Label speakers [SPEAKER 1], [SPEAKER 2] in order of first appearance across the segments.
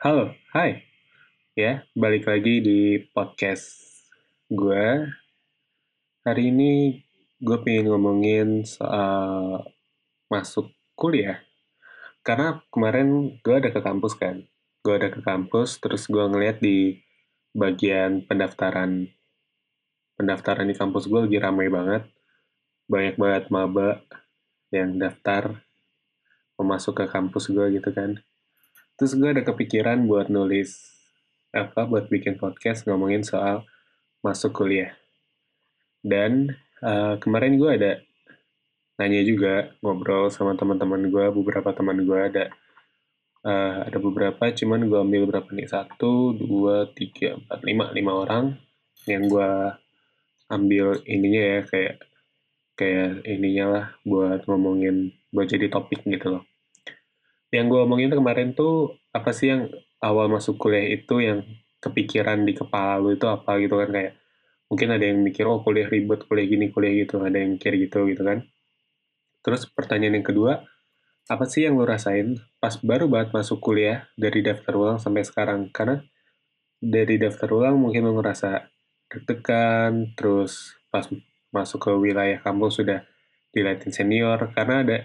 [SPEAKER 1] Halo, hai. Ya, balik lagi di podcast gue. Hari ini gue pengen ngomongin soal masuk kuliah. Karena kemarin gue ada ke kampus kan. Gue ada ke kampus, terus gue ngeliat di bagian pendaftaran. Pendaftaran di kampus gue lagi ramai banget. Banyak banget maba yang daftar mau masuk ke kampus gue gitu kan terus gue ada kepikiran buat nulis apa buat bikin podcast ngomongin soal masuk kuliah. Dan uh, kemarin gue ada nanya juga ngobrol sama teman-teman gue beberapa teman gue ada uh, ada beberapa cuman gue ambil berapa nih? Satu dua tiga empat lima lima orang yang gue ambil ininya ya kayak kayak ininya lah buat ngomongin buat jadi topik gitu loh yang gue omongin kemarin tuh apa sih yang awal masuk kuliah itu yang kepikiran di kepala lu itu apa gitu kan? Kayak mungkin ada yang mikir oh kuliah ribet kuliah gini kuliah gitu. Ada yang mikir gitu gitu kan? Terus pertanyaan yang kedua apa sih yang lu rasain pas baru banget masuk kuliah dari daftar ulang sampai sekarang? Karena dari daftar ulang mungkin lu ngerasa deg-degan terus pas masuk ke wilayah kampus sudah dilihatin senior karena ada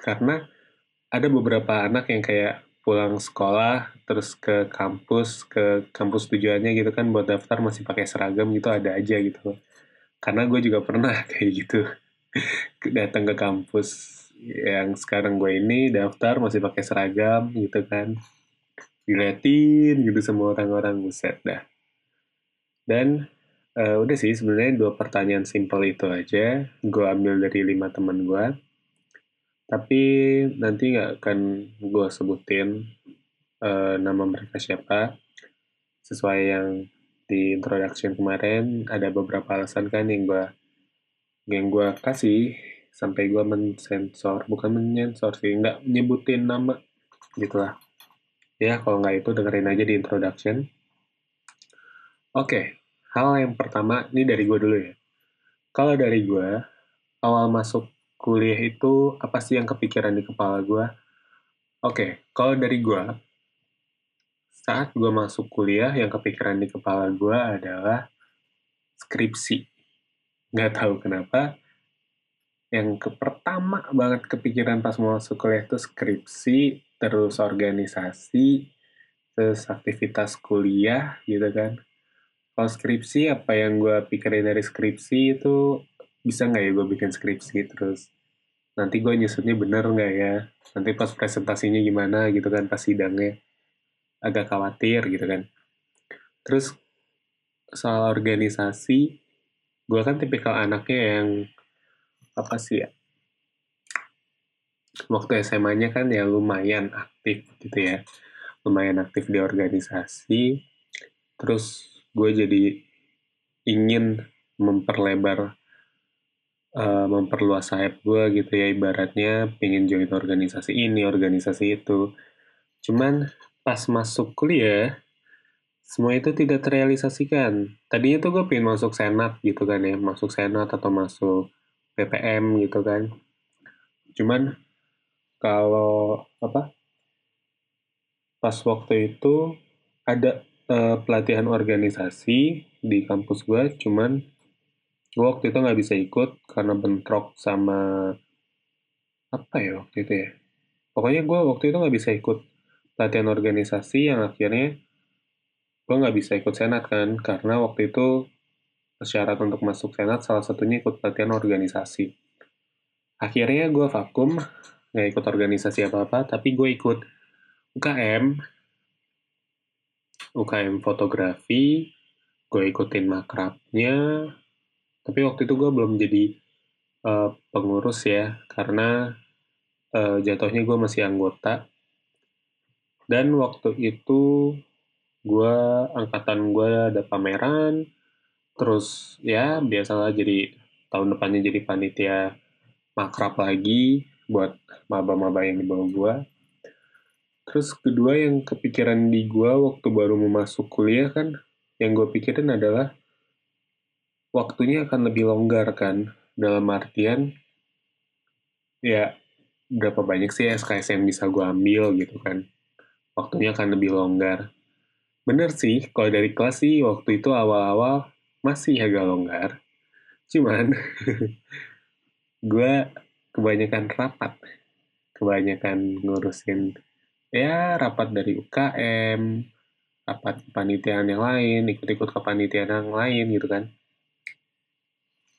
[SPEAKER 1] karena ada beberapa anak yang kayak pulang sekolah terus ke kampus ke kampus tujuannya gitu kan buat daftar masih pakai seragam gitu ada aja gitu. Karena gue juga pernah kayak gitu. Datang ke kampus yang sekarang gue ini daftar masih pakai seragam gitu kan. Diliatin gitu semua orang-orang buset dah. Dan uh, udah sih sebenarnya dua pertanyaan simpel itu aja. Gue ambil dari lima teman gue tapi nanti nggak akan gue sebutin uh, nama mereka siapa. Sesuai yang di introduction kemarin, ada beberapa alasan kan yang gue yang gue kasih sampai gue mensensor, bukan mensensor sih, nggak nyebutin nama gitu lah. Ya, kalau nggak itu dengerin aja di introduction. Oke, okay, hal yang pertama, ini dari gue dulu ya. Kalau dari gue, awal masuk kuliah itu apa sih yang kepikiran di kepala gue? Oke, okay, kalau dari gue, saat gue masuk kuliah, yang kepikiran di kepala gue adalah skripsi. Gak tahu kenapa, yang ke pertama banget kepikiran pas mau masuk kuliah itu skripsi, terus organisasi, terus aktivitas kuliah gitu kan. Kalau skripsi, apa yang gue pikirin dari skripsi itu bisa nggak ya gue bikin skripsi terus nanti gue nyusutnya bener nggak ya? Nanti pas presentasinya gimana gitu kan pas sidangnya. Agak khawatir gitu kan. Terus soal organisasi gue kan tipikal anaknya yang apa sih ya? Waktu SMA-nya kan ya lumayan aktif gitu ya. Lumayan aktif di organisasi. Terus gue jadi ingin memperlebar uh, memperluas sayap gue gitu ya ibaratnya pengen join organisasi ini organisasi itu. Cuman pas masuk kuliah semua itu tidak terrealisasikan. Tadinya tuh gue pengen masuk senat gitu kan ya masuk senat atau masuk PPM gitu kan. Cuman kalau apa pas waktu itu ada uh, pelatihan organisasi di kampus gue cuman gue waktu itu nggak bisa ikut karena bentrok sama apa ya waktu itu ya? Pokoknya gue waktu itu nggak bisa ikut latihan organisasi yang akhirnya gue nggak bisa ikut senat kan? Karena waktu itu syarat untuk masuk senat salah satunya ikut latihan organisasi. Akhirnya gue vakum nggak ikut organisasi apa apa tapi gue ikut UKM UKM fotografi gue ikutin makrabnya tapi waktu itu gue belum jadi uh, pengurus ya karena uh, jatuhnya gue masih anggota. Dan waktu itu gue angkatan gue ada pameran terus ya biasalah jadi tahun depannya jadi panitia makrab lagi buat maba-maba yang di bawah gue terus kedua yang kepikiran di gue waktu baru mau masuk kuliah kan yang gue pikirin adalah waktunya akan lebih longgar kan dalam artian ya berapa banyak sih SKS yang bisa gue ambil gitu kan waktunya akan lebih longgar. Bener sih, kalau dari kelas sih waktu itu awal-awal masih agak longgar. Cuman, gue kebanyakan rapat. Kebanyakan ngurusin, ya rapat dari UKM, rapat kepanitiaan yang lain, ikut-ikut kepanitiaan yang lain gitu kan.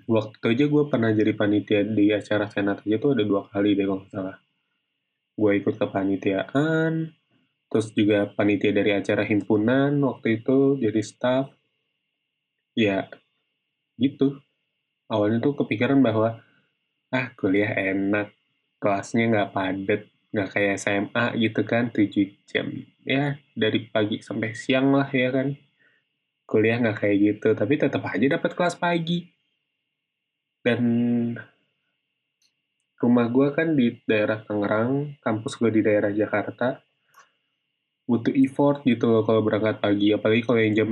[SPEAKER 1] Waktu aja gue pernah jadi panitia di acara senat aja tuh ada dua kali deh kalau nggak salah. Gue ikut kepanitiaan, terus juga panitia dari acara himpunan waktu itu jadi staff. Ya, gitu. Awalnya tuh kepikiran bahwa, ah kuliah enak, kelasnya nggak padet, nggak kayak SMA gitu kan, 7 jam. Ya, dari pagi sampai siang lah ya kan. Kuliah nggak kayak gitu, tapi tetap aja dapat kelas pagi. Dan rumah gue kan di daerah Tangerang, kampus gue di daerah Jakarta. Butuh effort gitu loh kalau berangkat pagi, apalagi kalau yang jam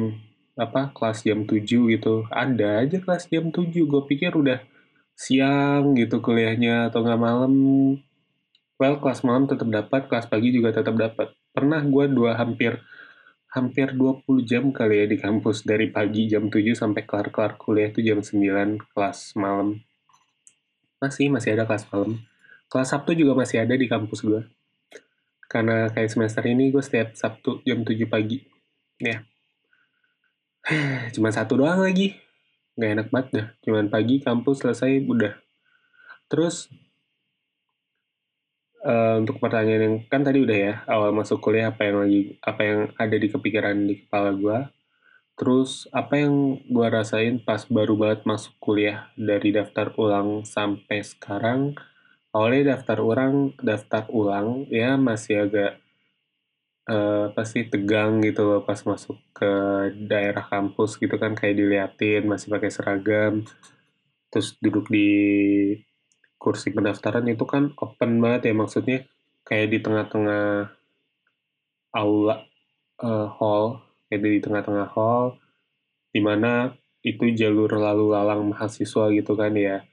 [SPEAKER 1] apa kelas jam 7 gitu. Ada aja kelas jam 7, gue pikir udah siang gitu kuliahnya atau nggak malam. Well, kelas malam tetap dapat, kelas pagi juga tetap dapat. Pernah gue dua hampir hampir 20 jam kali ya di kampus dari pagi jam 7 sampai kelar-kelar kuliah itu jam 9 kelas malam. Masih, masih ada kelas malam. Kelas Sabtu juga masih ada di kampus gue. Karena kayak semester ini gue setiap Sabtu jam 7 pagi. Ya. Cuma satu doang lagi. Gak enak banget dah. Cuman pagi kampus selesai udah. Terus uh, untuk pertanyaan yang kan tadi udah ya awal masuk kuliah apa yang lagi apa yang ada di kepikiran di kepala gue Terus apa yang gue rasain pas baru banget masuk kuliah? Dari daftar ulang sampai sekarang, awalnya daftar ulang, daftar ulang ya masih agak uh, pasti tegang gitu loh pas masuk ke daerah kampus gitu kan kayak diliatin masih pakai seragam, terus duduk di kursi pendaftaran itu kan open banget ya maksudnya kayak di tengah-tengah aula uh, hall kayak di tengah-tengah hall di mana itu jalur lalu lalang mahasiswa gitu kan ya.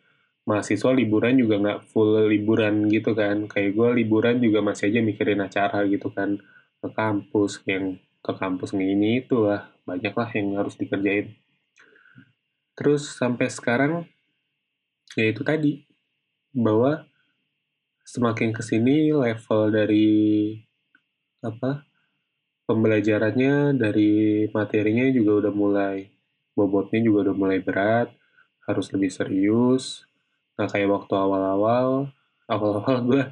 [SPEAKER 1] Mahasiswa liburan juga nggak full liburan gitu kan. Kayak gue liburan juga masih aja mikirin acara gitu kan. Ke kampus yang ke kampus ini itu lah banyak lah yang harus dikerjain. Terus sampai sekarang ya itu tadi bahwa semakin ke sini level dari apa pembelajarannya dari materinya juga udah mulai bobotnya juga udah mulai berat, harus lebih serius. Nah kayak waktu awal-awal, awal-awal gue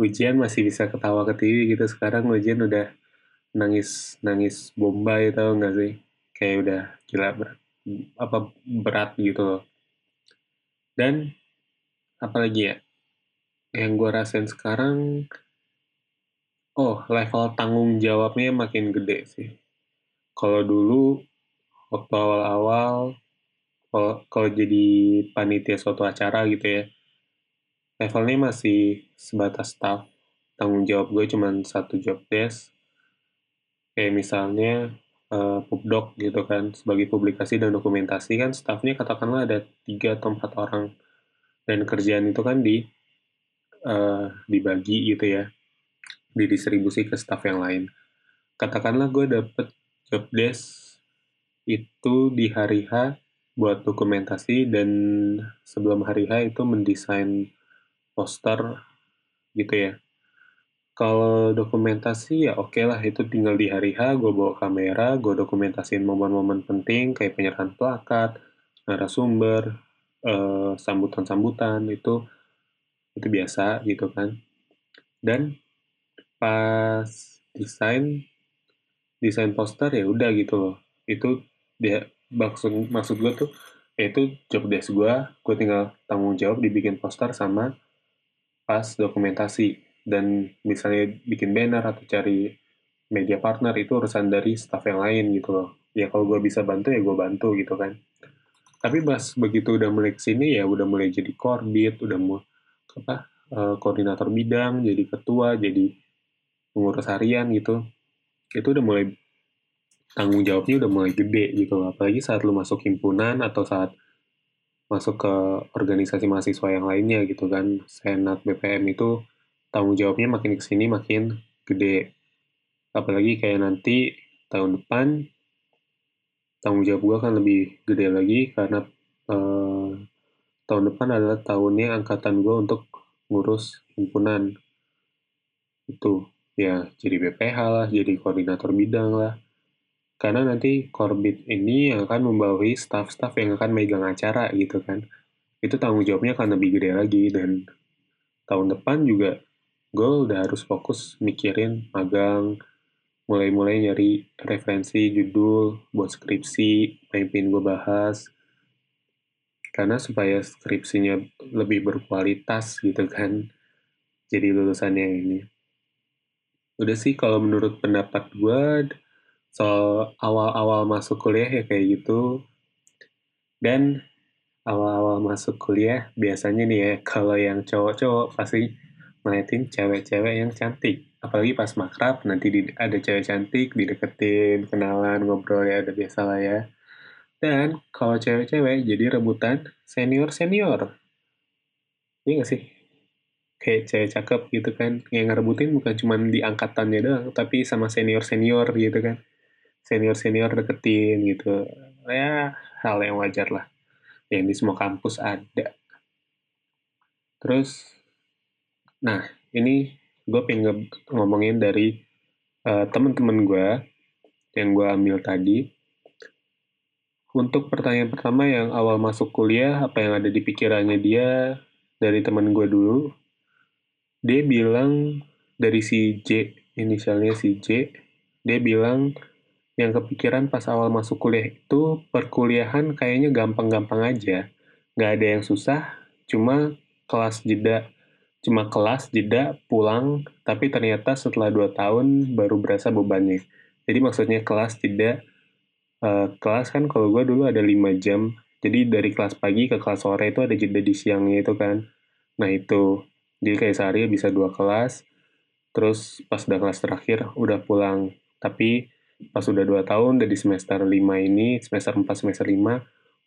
[SPEAKER 1] ujian masih bisa ketawa ke TV gitu, sekarang ujian udah nangis nangis bombay tau gak sih? Kayak udah gila berat, apa berat gitu loh. Dan apalagi ya, yang gue rasain sekarang Oh, level tanggung jawabnya makin gede sih. Kalau dulu, waktu awal-awal, kalau, jadi panitia suatu acara gitu ya, levelnya masih sebatas staff. Tanggung jawab gue cuma satu job desk. Kayak misalnya, uh, pubdoc gitu kan, sebagai publikasi dan dokumentasi kan staffnya katakanlah ada tiga atau empat orang. Dan kerjaan itu kan di uh, dibagi gitu ya didistribusi ke staff yang lain. Katakanlah gue dapet job desk itu di hari H buat dokumentasi dan sebelum hari H itu mendesain poster gitu ya. Kalau dokumentasi ya oke okay lah itu tinggal di hari H gue bawa kamera, gue dokumentasiin momen-momen penting kayak penyerahan plakat, narasumber, eh, sambutan-sambutan itu itu biasa gitu kan. Dan pas desain desain poster ya udah gitu loh. Itu dia maksud maksud gue tuh ya itu job desk gue gue tinggal tanggung jawab dibikin poster sama pas dokumentasi. Dan misalnya bikin banner atau cari media partner itu urusan dari staff yang lain gitu loh. Ya kalau gue bisa bantu ya gue bantu gitu kan tapi pas begitu udah mulai ke sini ya udah mulai jadi korbit udah mau apa uh, koordinator bidang jadi ketua jadi pengurus harian gitu. Itu udah mulai tanggung jawabnya udah mulai gede gitu apalagi saat lu masuk himpunan atau saat masuk ke organisasi mahasiswa yang lainnya gitu kan. Senat BPM itu tanggung jawabnya makin ke sini makin gede. Apalagi kayak nanti tahun depan tanggung jawab gue kan lebih gede lagi karena uh, tahun depan adalah tahunnya angkatan gue untuk ngurus himpunan. Itu ya jadi BPH lah jadi koordinator bidang lah. Karena nanti korbit ini akan membawahi staff-staff yang akan megang acara gitu kan. Itu tanggung jawabnya akan lebih gede lagi dan tahun depan juga gue udah harus fokus mikirin magang mulai-mulai nyari referensi judul buat skripsi pengen gue bahas karena supaya skripsinya lebih berkualitas gitu kan jadi lulusannya ini udah sih kalau menurut pendapat gue soal awal-awal masuk kuliah ya kayak gitu. Dan awal-awal masuk kuliah biasanya nih ya, kalau yang cowok-cowok pasti ngeliatin cewek-cewek yang cantik. Apalagi pas makrab, nanti ada cewek cantik, dideketin, kenalan, ngobrol ya, ada biasa lah ya. Dan kalau cewek-cewek jadi rebutan senior-senior. Iya gak sih? Kayak cewek cakep gitu kan. Yang ngerebutin bukan cuma di angkatannya doang, tapi sama senior-senior gitu kan senior-senior deketin gitu. Ya, hal yang wajar lah. Yang di semua kampus ada. Terus, nah, ini gue pengen ngomongin dari uh, teman-teman gue yang gue ambil tadi. Untuk pertanyaan pertama yang awal masuk kuliah, apa yang ada di pikirannya dia dari teman gue dulu, dia bilang dari si J, inisialnya si J, dia bilang yang kepikiran pas awal masuk kuliah itu perkuliahan kayaknya gampang-gampang aja. Nggak ada yang susah, cuma kelas jeda, cuma kelas jeda pulang, tapi ternyata setelah dua tahun baru berasa bebannya. Jadi maksudnya kelas jeda, uh, kelas kan kalau gue dulu ada 5 jam, jadi dari kelas pagi ke kelas sore itu ada jeda di siangnya itu kan. Nah itu, jadi kayak sehari bisa dua kelas, terus pas udah kelas terakhir udah pulang. Tapi pas udah 2 tahun dari semester 5 ini, semester 4, semester 5,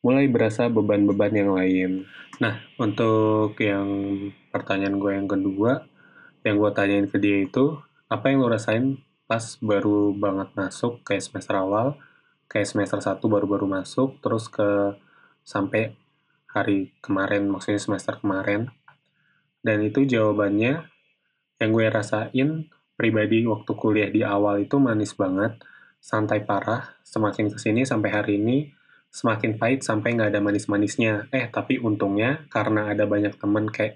[SPEAKER 1] mulai berasa beban-beban yang lain. Nah, untuk yang pertanyaan gue yang kedua, yang gue tanyain ke dia itu, apa yang lo rasain pas baru banget masuk kayak semester awal, kayak semester 1 baru-baru masuk, terus ke sampai hari kemarin, maksudnya semester kemarin. Dan itu jawabannya yang gue rasain pribadi waktu kuliah di awal itu manis banget santai parah, semakin ke sini sampai hari ini, semakin pahit sampai nggak ada manis-manisnya. Eh, tapi untungnya karena ada banyak temen kayak,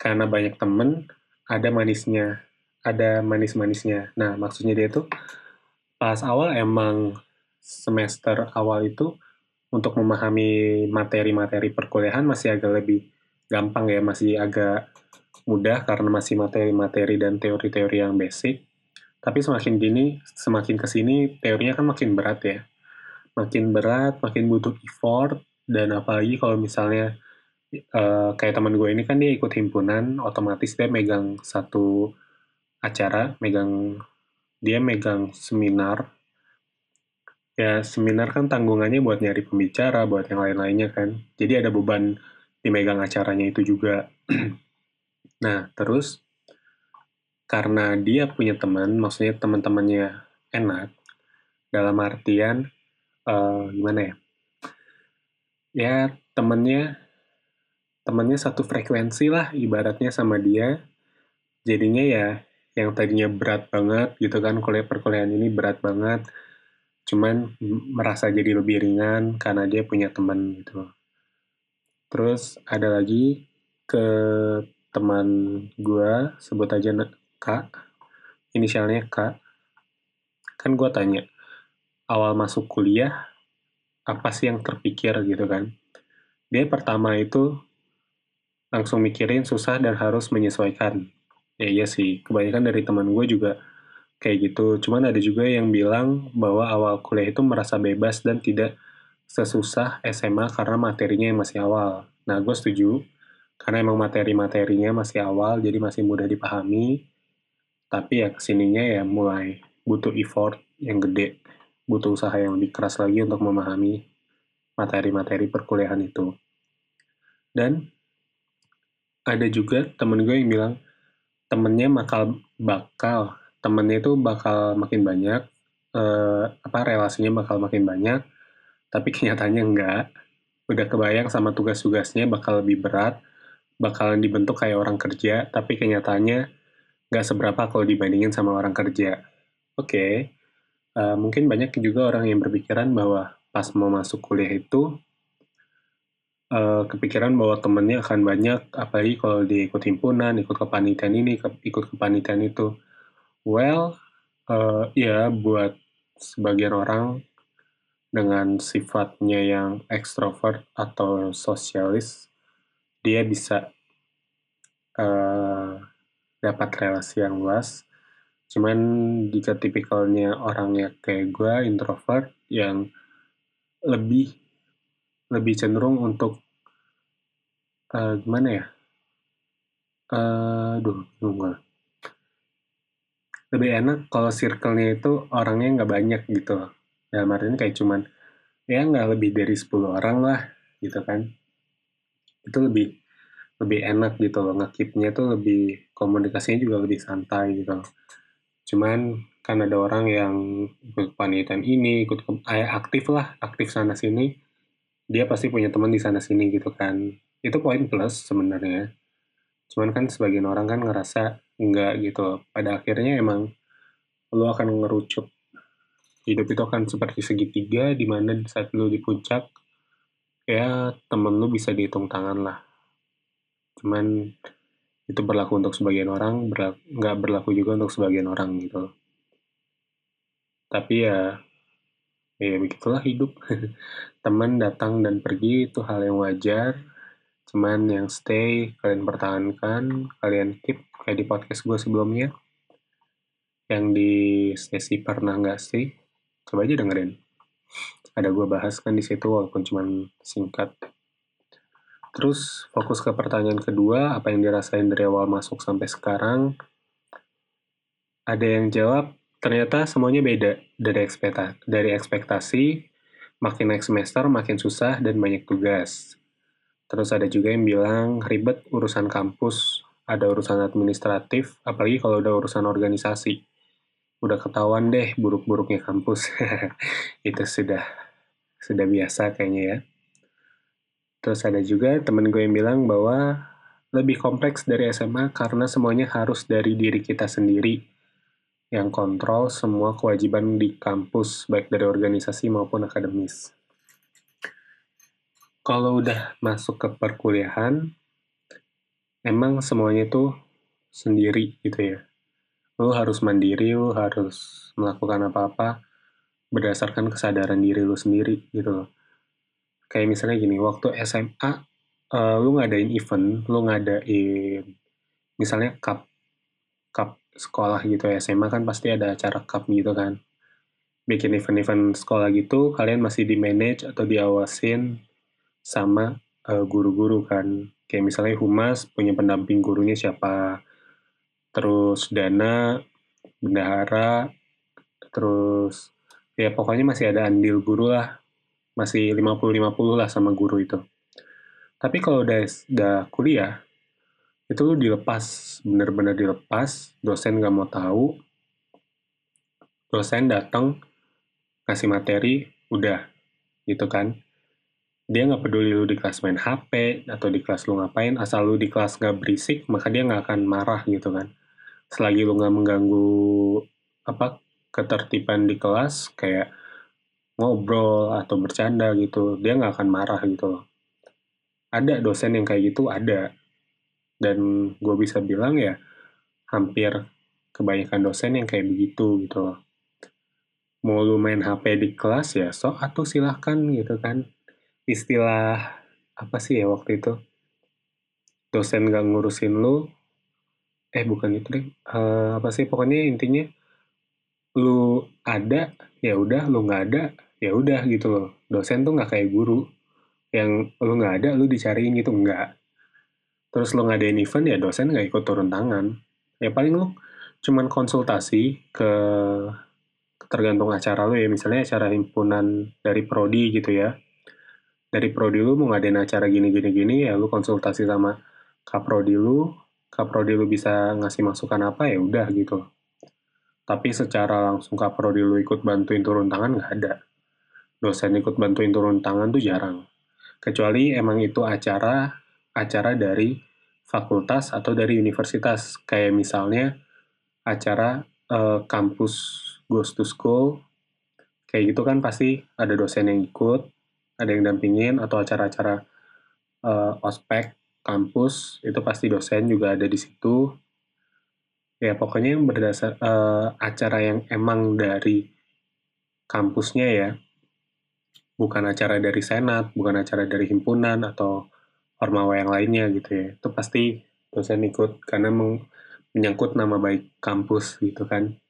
[SPEAKER 1] karena banyak temen, ada manisnya, ada manis-manisnya. Nah, maksudnya dia tuh, pas awal emang semester awal itu, untuk memahami materi-materi perkuliahan masih agak lebih gampang ya, masih agak mudah karena masih materi-materi dan teori-teori yang basic. Tapi semakin gini, semakin ke sini teorinya kan makin berat ya. Makin berat, makin butuh effort, dan apalagi kalau misalnya uh, kayak teman gue ini kan dia ikut himpunan, otomatis dia megang satu acara, megang dia megang seminar. Ya seminar kan tanggungannya buat nyari pembicara, buat yang lain-lainnya kan. Jadi ada beban di megang acaranya itu juga. nah, terus karena dia punya teman, maksudnya teman-temannya enak, dalam artian uh, gimana ya? Ya temennya temennya satu frekuensi lah ibaratnya sama dia. Jadinya ya yang tadinya berat banget gitu kan kuliah perkuliahan ini berat banget. Cuman merasa jadi lebih ringan karena dia punya teman gitu. Terus ada lagi ke teman gue sebut aja K, inisialnya K, kan gue tanya, awal masuk kuliah, apa sih yang terpikir gitu kan. Dia pertama itu langsung mikirin susah dan harus menyesuaikan. Ya iya sih, kebanyakan dari teman gue juga kayak gitu. Cuman ada juga yang bilang bahwa awal kuliah itu merasa bebas dan tidak sesusah SMA karena materinya yang masih awal. Nah, gue setuju. Karena emang materi-materinya masih awal, jadi masih mudah dipahami tapi ya ke sininya ya mulai butuh effort yang gede, butuh usaha yang lebih keras lagi untuk memahami materi-materi perkuliahan itu. Dan ada juga temen gue yang bilang temennya bakal bakal temennya itu bakal makin banyak, uh, apa relasinya bakal makin banyak, tapi kenyataannya enggak. Udah kebayang sama tugas-tugasnya bakal lebih berat, bakalan dibentuk kayak orang kerja, tapi kenyataannya nggak seberapa kalau dibandingin sama orang kerja. Oke, okay. Uh, mungkin banyak juga orang yang berpikiran bahwa pas mau masuk kuliah itu uh, kepikiran bahwa temennya akan banyak, apalagi kalau diikut himpunan, ikut kepanitiaan ini, ke, ikut kepanitiaan itu. Well, uh, ya buat sebagian orang dengan sifatnya yang ekstrovert atau sosialis, dia bisa uh, dapat relasi yang luas. Cuman jika tipikalnya orangnya kayak gue, introvert, yang lebih lebih cenderung untuk uh, gimana ya? Uh, duh, nunggu. Lebih enak kalau circle-nya itu orangnya nggak banyak gitu. Dalam artinya kayak cuman ya nggak lebih dari 10 orang lah gitu kan. Itu lebih lebih enak gitu loh. Ngekipnya tuh lebih komunikasinya juga lebih santai gitu. Cuman kan ada orang yang ikut panitian ini, ikut eh, aktif lah, aktif sana sini, dia pasti punya teman di sana sini gitu kan. Itu poin plus sebenarnya. Cuman kan sebagian orang kan ngerasa enggak gitu. Pada akhirnya emang lo akan ngerucut. Hidup itu akan seperti segitiga, di mana saat lo di puncak, ya temen lo bisa dihitung tangan lah. Cuman itu berlaku untuk sebagian orang, nggak berlaku juga untuk sebagian orang gitu. Tapi ya ya begitulah hidup. Teman datang dan pergi itu hal yang wajar. Cuman yang stay kalian pertahankan kalian keep kayak di podcast gue sebelumnya. Yang di sesi pernah nggak sih? Coba aja dengerin. Ada gue bahas kan di situ walaupun cuman singkat terus fokus ke pertanyaan kedua apa yang dirasain dari awal masuk sampai sekarang ada yang jawab ternyata semuanya beda dari ekspektasi, dari ekspektasi makin naik semester makin susah dan banyak tugas. Terus ada juga yang bilang ribet urusan kampus, ada urusan administratif, apalagi kalau udah urusan organisasi. Udah ketahuan deh buruk-buruknya kampus. Itu sudah sudah biasa kayaknya ya. Terus ada juga temen gue yang bilang bahwa lebih kompleks dari SMA karena semuanya harus dari diri kita sendiri yang kontrol semua kewajiban di kampus, baik dari organisasi maupun akademis. Kalau udah masuk ke perkuliahan, emang semuanya itu sendiri gitu ya. Lu harus mandiri, lu harus melakukan apa-apa berdasarkan kesadaran diri lu sendiri gitu loh. Kayak misalnya gini, waktu SMA, uh, eh, lu ngadain event, lu ngadain misalnya cup, cup sekolah gitu ya SMA kan pasti ada acara cup gitu kan. Bikin event-event sekolah gitu kalian masih di manage atau diawasin sama uh, guru-guru kan. Kayak misalnya humas punya pendamping gurunya siapa terus dana bendahara terus ya pokoknya masih ada andil guru lah masih 50-50 lah sama guru itu. Tapi kalau udah, udah kuliah itu lu dilepas bener-bener dilepas dosen nggak mau tahu dosen datang kasih materi udah gitu kan. Dia nggak peduli lu di kelas main HP atau di kelas lu ngapain asal lu di kelas nggak berisik maka dia nggak akan marah gitu kan. Selagi lu nggak mengganggu apa ketertiban di kelas kayak ngobrol atau bercanda gitu dia nggak akan marah gitu loh. Ada dosen yang kayak gitu ada. Dan gue bisa bilang ya hampir kebanyakan dosen yang kayak begitu gitu loh. Mau lu main HP di kelas ya so atau silahkan gitu kan. Istilah apa sih ya waktu itu? Dosen gak ngurusin lu eh bukan itu deh uh, apa sih pokoknya intinya lu ada ya udah lu nggak ada ya udah gitu loh. Dosen tuh nggak kayak guru. Yang lu nggak ada lu dicariin gitu nggak. Terus lo ngadain event ya dosen nggak ikut turun tangan. Ya paling lo cuman konsultasi ke tergantung acara lo ya. Misalnya acara himpunan dari prodi gitu ya. Dari prodi lu mau ngadain acara gini gini gini ya lu konsultasi sama kaprodi lu. Kaprodi lu bisa ngasih masukan apa ya udah gitu tapi secara langsung Kak Prodi lu ikut bantuin turun tangan nggak ada. Dosen ikut bantuin turun tangan tuh jarang. Kecuali emang itu acara acara dari fakultas atau dari universitas. Kayak misalnya acara uh, kampus Goes to School, kayak gitu kan pasti ada dosen yang ikut, ada yang dampingin, atau acara-acara uh, ospek kampus, itu pasti dosen juga ada di situ ya pokoknya yang berdasar uh, acara yang emang dari kampusnya ya bukan acara dari senat bukan acara dari himpunan atau ormawa yang lainnya gitu ya itu pasti dosen ikut karena menyangkut nama baik kampus gitu kan.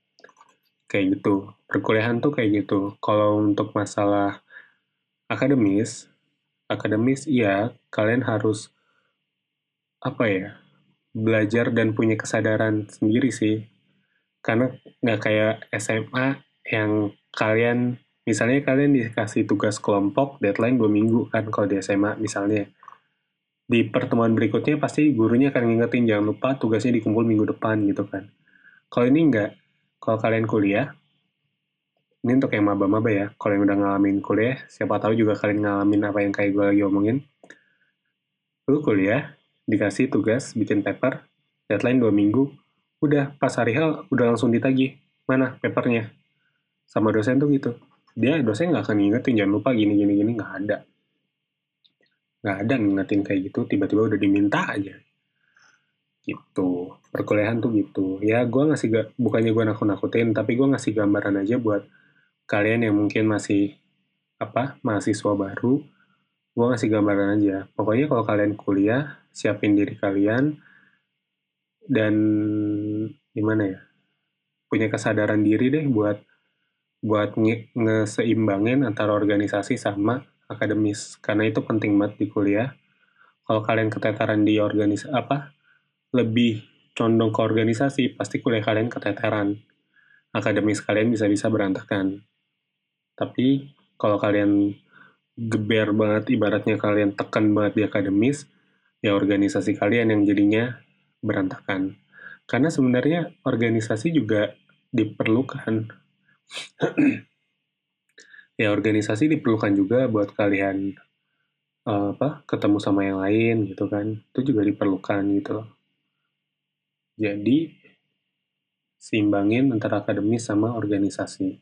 [SPEAKER 1] Kayak gitu. Perkuliahan tuh kayak gitu. Kalau untuk masalah akademis akademis iya kalian harus apa ya belajar dan punya kesadaran sendiri sih. Karena nggak kayak SMA yang kalian, misalnya kalian dikasih tugas kelompok, deadline dua minggu kan kalau di SMA misalnya. Di pertemuan berikutnya pasti gurunya akan ngingetin jangan lupa tugasnya dikumpul minggu depan gitu kan. Kalau ini nggak, kalau kalian kuliah, ini untuk yang maba-maba ya, kalau yang udah ngalamin kuliah, siapa tahu juga kalian ngalamin apa yang kayak gue lagi omongin. Lu kuliah, dikasih tugas bikin paper, deadline dua minggu, udah pas hari hal udah langsung ditagih, mana papernya? Sama dosen tuh gitu. Dia dosen nggak akan ngingetin, jangan lupa gini gini gini nggak ada. Nggak ada ngingetin kayak gitu, tiba-tiba udah diminta aja. Gitu. Perkuliahan tuh gitu. Ya gue ngasih, gak, bukannya gue nakut-nakutin, tapi gue ngasih gambaran aja buat kalian yang mungkin masih apa mahasiswa baru gue ngasih gambaran aja. Pokoknya kalau kalian kuliah, siapin diri kalian, dan gimana ya, punya kesadaran diri deh buat buat nge ngeseimbangin antara organisasi sama akademis. Karena itu penting banget di kuliah. Kalau kalian keteteran di organisasi apa, lebih condong ke organisasi, pasti kuliah kalian keteteran. Akademis kalian bisa-bisa berantakan. Tapi kalau kalian geber banget ibaratnya kalian tekan banget di akademis ya organisasi kalian yang jadinya berantakan. Karena sebenarnya organisasi juga diperlukan. Ya organisasi diperlukan juga buat kalian uh, apa ketemu sama yang lain gitu kan. Itu juga diperlukan gitu jadi seimbangin antara akademis sama organisasi.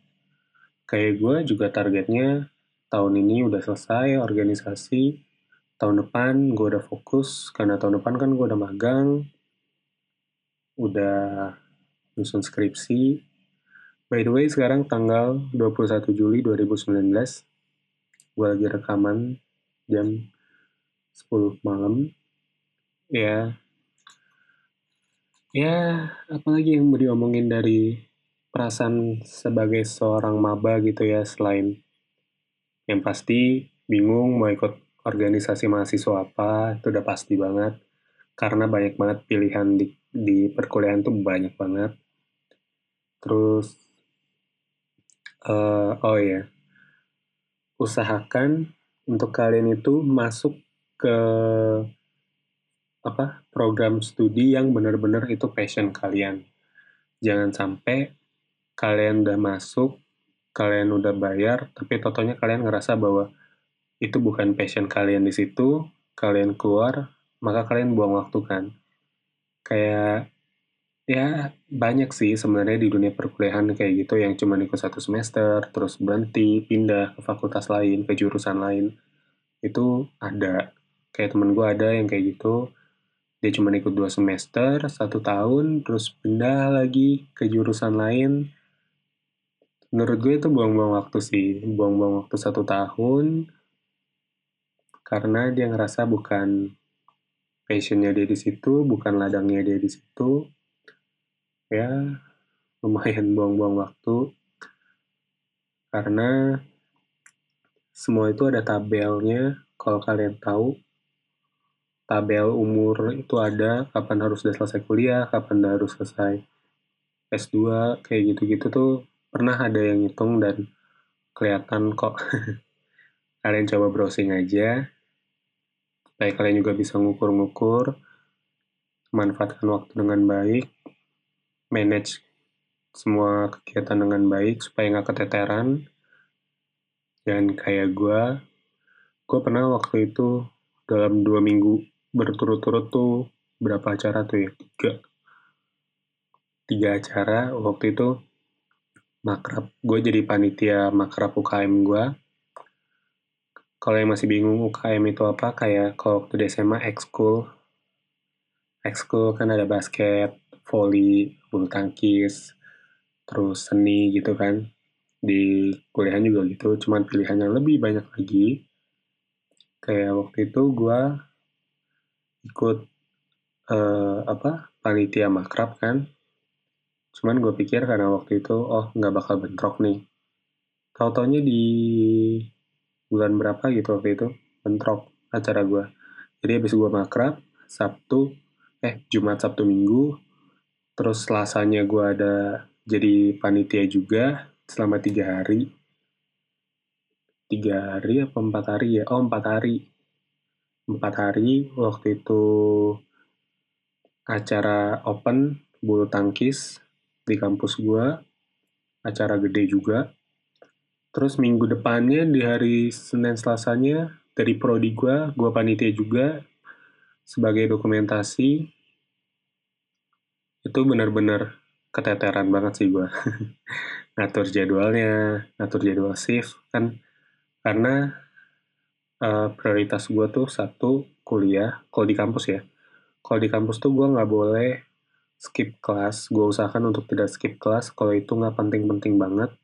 [SPEAKER 1] Kayak gue juga targetnya tahun ini udah selesai organisasi. Tahun depan gue udah fokus karena tahun depan kan gue udah magang. Udah nyusun skripsi. By the way sekarang tanggal 21 Juli 2019 gue lagi rekaman jam 10 malam. Ya. Ya apalagi yang mau diomongin dari perasaan sebagai seorang maba gitu ya selain yang pasti bingung mau ikut organisasi mahasiswa apa, itu udah pasti banget. Karena banyak banget pilihan di, di perkuliahan tuh banyak banget. Terus, uh, oh ya, usahakan untuk kalian itu masuk ke apa program studi yang benar-benar itu passion kalian. Jangan sampai kalian udah masuk kalian udah bayar, tapi totalnya kalian ngerasa bahwa itu bukan passion kalian di situ, kalian keluar, maka kalian buang waktu kan. Kayak ya banyak sih sebenarnya di dunia perkuliahan kayak gitu yang cuma ikut satu semester, terus berhenti, pindah ke fakultas lain, ke jurusan lain. Itu ada. Kayak temen gue ada yang kayak gitu, dia cuma ikut dua semester, satu tahun, terus pindah lagi ke jurusan lain, menurut gue itu buang-buang waktu sih buang-buang waktu satu tahun karena dia ngerasa bukan passionnya dia di situ bukan ladangnya dia di situ. Ya lumayan buang-buang waktu. Karena semua itu ada tabelnya kalau kalian tahu. Tabel umur itu ada kapan harus udah selesai kuliah kapan harus selesai S2 kayak gitu-gitu tuh pernah ada yang ngitung dan kelihatan kok. kalian coba browsing aja. Supaya kalian juga bisa ngukur-ngukur, manfaatkan waktu dengan baik, manage semua kegiatan dengan baik supaya nggak keteteran. Dan kayak gue, gue pernah waktu itu dalam dua minggu berturut-turut tuh berapa acara tuh ya? Tiga. Tiga acara waktu itu makrab. Gue jadi panitia makrab UKM gue. Kalau yang masih bingung UKM itu apa, kayak kalau waktu di SMA ekskul. Ekskul kan ada basket, volley, bulu tangkis, terus seni gitu kan. Di kuliahan juga gitu, cuman pilihannya lebih banyak lagi. Kayak waktu itu gue ikut uh, apa panitia makrab kan. Cuman gue pikir karena waktu itu, oh nggak bakal bentrok nih. Tau taunya di bulan berapa gitu waktu itu, bentrok acara gue. Jadi habis gue makrab, Sabtu, eh Jumat, Sabtu, Minggu, terus Selasanya gue ada jadi panitia juga selama tiga hari. Tiga hari apa empat hari ya? Oh empat hari. Empat hari waktu itu acara open bulu tangkis di kampus gue, acara gede juga. Terus minggu depannya di hari Senin Selasanya dari prodi gue, gue panitia juga sebagai dokumentasi. Itu benar-benar keteteran banget sih gue. ngatur jadwalnya, ngatur jadwal shift kan karena uh, prioritas gue tuh satu kuliah kalau di kampus ya. Kalau di kampus tuh gue nggak boleh skip kelas. Gue usahakan untuk tidak skip kelas kalau itu nggak penting-penting banget.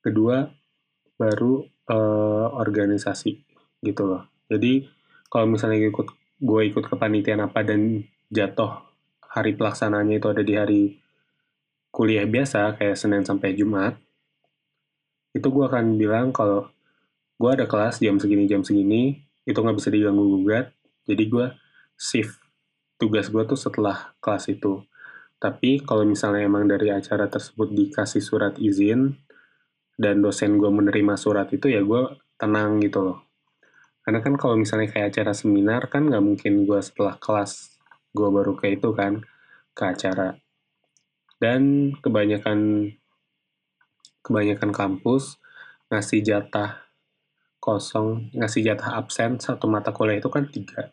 [SPEAKER 1] Kedua, baru uh, organisasi gitu loh. Jadi kalau misalnya ikut gue ikut kepanitiaan apa dan jatuh hari pelaksananya itu ada di hari kuliah biasa kayak Senin sampai Jumat, itu gue akan bilang kalau gue ada kelas jam segini jam segini itu nggak bisa diganggu gugat, jadi gue shift tugas gue tuh setelah kelas itu. Tapi kalau misalnya emang dari acara tersebut dikasih surat izin, dan dosen gue menerima surat itu ya gue tenang gitu loh. Karena kan kalau misalnya kayak acara seminar kan nggak mungkin gue setelah kelas gue baru kayak itu kan ke acara. Dan kebanyakan kebanyakan kampus ngasih jatah kosong, ngasih jatah absen satu mata kuliah itu kan tiga.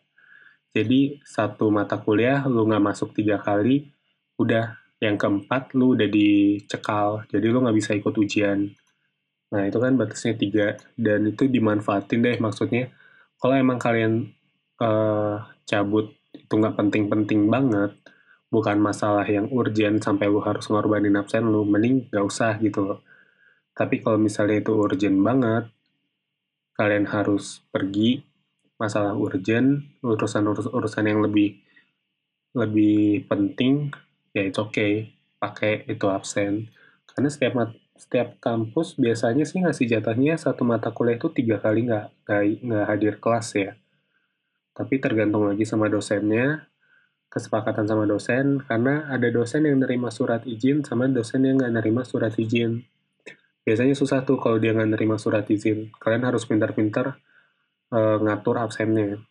[SPEAKER 1] Jadi satu mata kuliah lu nggak masuk tiga kali, udah yang keempat lu udah dicekal, jadi lu nggak bisa ikut ujian. Nah itu kan batasnya tiga dan itu dimanfaatin deh maksudnya. Kalau emang kalian uh, cabut itu nggak penting-penting banget, bukan masalah yang urgent sampai lu harus ngorbanin absen lu, mending nggak usah gitu loh. Tapi kalau misalnya itu urgent banget, kalian harus pergi masalah urgent, urusan-urusan yang lebih lebih penting, ya itu oke, okay, pakai itu absen. Karena setiap setiap kampus biasanya sih ngasih jatahnya satu mata kuliah itu tiga kali nggak nggak hadir kelas ya. Tapi tergantung lagi sama dosennya, kesepakatan sama dosen, karena ada dosen yang nerima surat izin sama dosen yang nggak nerima surat izin. Biasanya susah tuh kalau dia nggak nerima surat izin. Kalian harus pintar-pintar uh, ngatur absennya.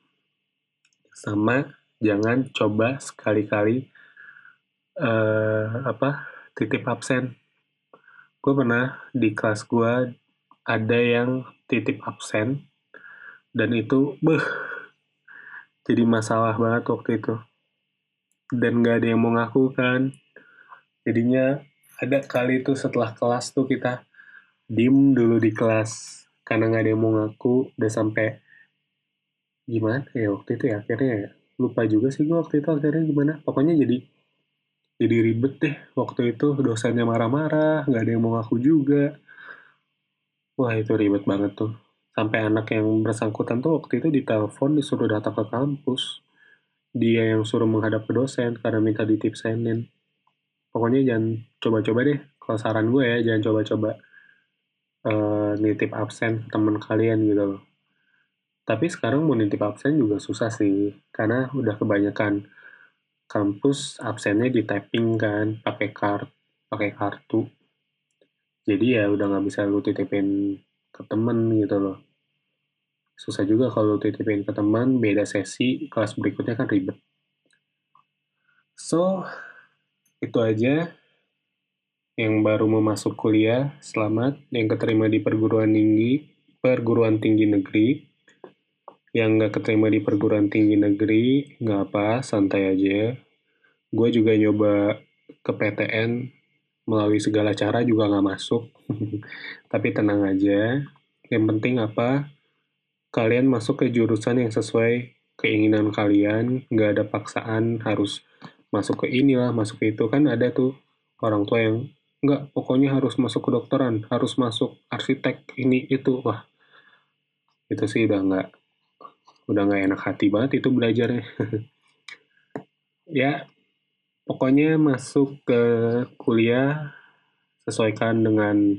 [SPEAKER 1] Sama jangan coba sekali-kali uh, apa titip absen. Gue pernah di kelas gue ada yang titip absen dan itu beh jadi masalah banget waktu itu dan gak ada yang mau ngaku kan jadinya ada kali itu setelah kelas tuh kita dim dulu di kelas karena gak ada yang mau ngaku udah sampai gimana? Ya waktu itu ya akhirnya ya lupa juga sih gue waktu itu akhirnya gimana. Pokoknya jadi jadi ribet deh waktu itu dosennya marah-marah nggak ada yang mau ngaku juga. Wah itu ribet banget tuh. Sampai anak yang bersangkutan tuh waktu itu ditelepon disuruh datang ke kampus. Dia yang suruh menghadap ke dosen karena minta ditipsenin. Pokoknya jangan coba-coba deh kalau saran gue ya jangan coba-coba uh, nitip absen temen kalian gitu loh tapi sekarang mau nitip absen juga susah sih, karena udah kebanyakan kampus absennya di typing kan, pakai kart, pakai kartu. Jadi ya udah nggak bisa lu titipin ke temen gitu loh. Susah juga kalau titipin ke teman, beda sesi, kelas berikutnya kan ribet. So, itu aja yang baru mau masuk kuliah, selamat. Yang keterima di perguruan tinggi, perguruan tinggi negeri. Yang nggak keterima di perguruan tinggi negeri, nggak apa, santai aja. Gue juga nyoba ke PTN, melalui segala cara juga nggak masuk. Tapi tenang aja, yang penting apa, kalian masuk ke jurusan yang sesuai keinginan kalian, nggak ada paksaan harus masuk ke inilah, masuk ke itu. Kan ada tuh orang tua yang nggak pokoknya harus masuk ke dokteran harus masuk arsitek ini itu wah itu sih udah nggak udah nggak enak hati banget itu belajarnya. Ya pokoknya masuk ke kuliah sesuaikan dengan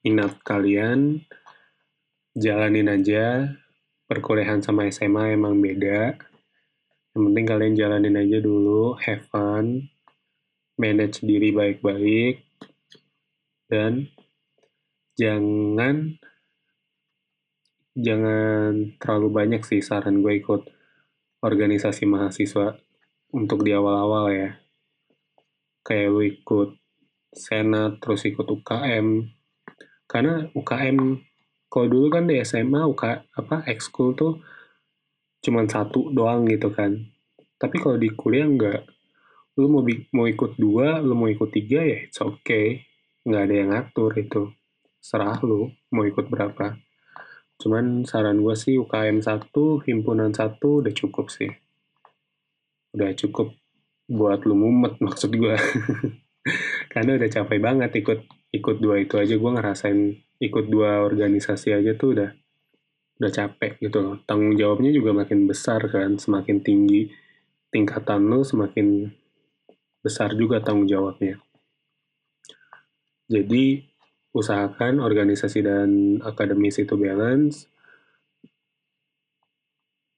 [SPEAKER 1] minat kalian jalanin aja. Perkuliahan sama SMA emang beda. Yang penting kalian jalanin aja dulu have fun manage diri baik-baik, dan jangan jangan terlalu banyak sih saran gue ikut organisasi mahasiswa untuk di awal-awal ya. Kayak lu ikut senat, terus ikut UKM. Karena UKM, kalau dulu kan di SMA, UK, apa, ekskul tuh cuman satu doang gitu kan. Tapi kalau di kuliah enggak lu mau mau ikut dua lu mau ikut tiga ya it's okay nggak ada yang ngatur itu serah lu mau ikut berapa cuman saran gue sih UKM satu himpunan satu udah cukup sih. Udah cukup buat lu mumet maksud gue karena udah capek banget ikut ikut dua itu aja. Gue ngerasain ikut dua organisasi aja tuh udah udah capek gitu loh. Tanggung jawabnya juga makin besar kan semakin tinggi tingkatan lu semakin besar juga tanggung jawabnya. Jadi, usahakan organisasi dan akademis itu balance.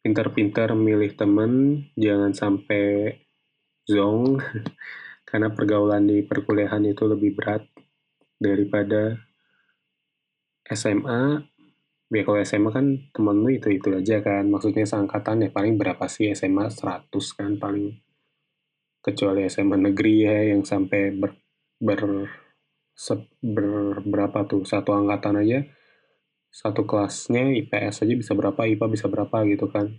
[SPEAKER 1] Pintar-pintar milih temen, jangan sampai zong, karena pergaulan di perkuliahan itu lebih berat daripada SMA. Ya kalau SMA kan temen lu itu-itu aja kan, maksudnya seangkatan ya paling berapa sih SMA 100 kan paling kecuali SMA negeri ya yang sampai ber, ber berapa tuh? Satu angkatan aja. Satu kelasnya IPS aja bisa berapa IPA bisa berapa gitu kan.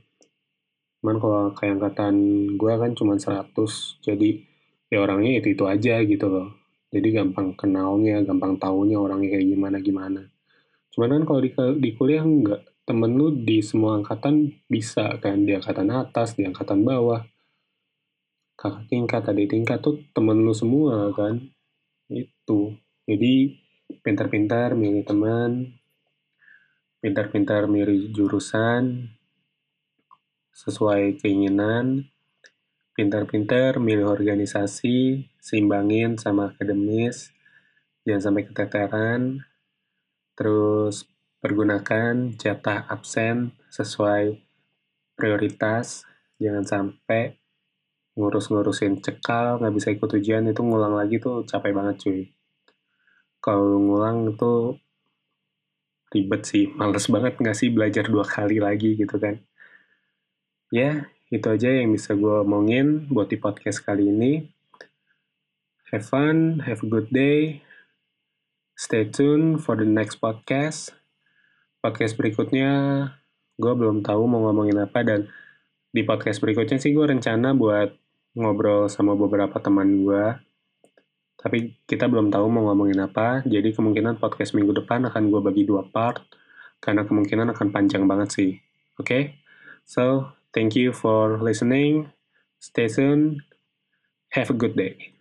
[SPEAKER 1] Cuman kalau kayak angkatan gue kan cuma 100 jadi ya orangnya itu itu aja gitu loh. Jadi gampang kenalnya gampang taunya orangnya kayak gimana gimana. Cuman kan kalau di, di kuliah enggak. Temen lu di semua angkatan bisa kan? Di angkatan atas di angkatan bawah. Kakak tingkat, adik tingkat tuh temen lu semua kan. Itu. Jadi pintar-pintar milih teman, pintar-pintar milih jurusan sesuai keinginan, pintar-pintar milih organisasi, seimbangin sama akademis, jangan sampai keteteran, terus pergunakan jatah absen sesuai prioritas, jangan sampai ngurus-ngurusin cekal, nggak bisa ikut ujian, itu ngulang lagi tuh capek banget cuy. Kalau ngulang itu ribet sih, males banget nggak sih belajar dua kali lagi gitu kan. Ya, itu aja yang bisa gue omongin buat di podcast kali ini. Have fun, have a good day. Stay tuned for the next podcast. Podcast berikutnya, gue belum tahu mau ngomongin apa dan di podcast berikutnya sih gue rencana buat ngobrol sama beberapa teman gue. Tapi kita belum tahu mau ngomongin apa, jadi kemungkinan podcast minggu depan akan gue bagi dua part, karena kemungkinan akan panjang banget sih. Oke? Okay? So, thank you for listening. Stay tuned. Have a good day.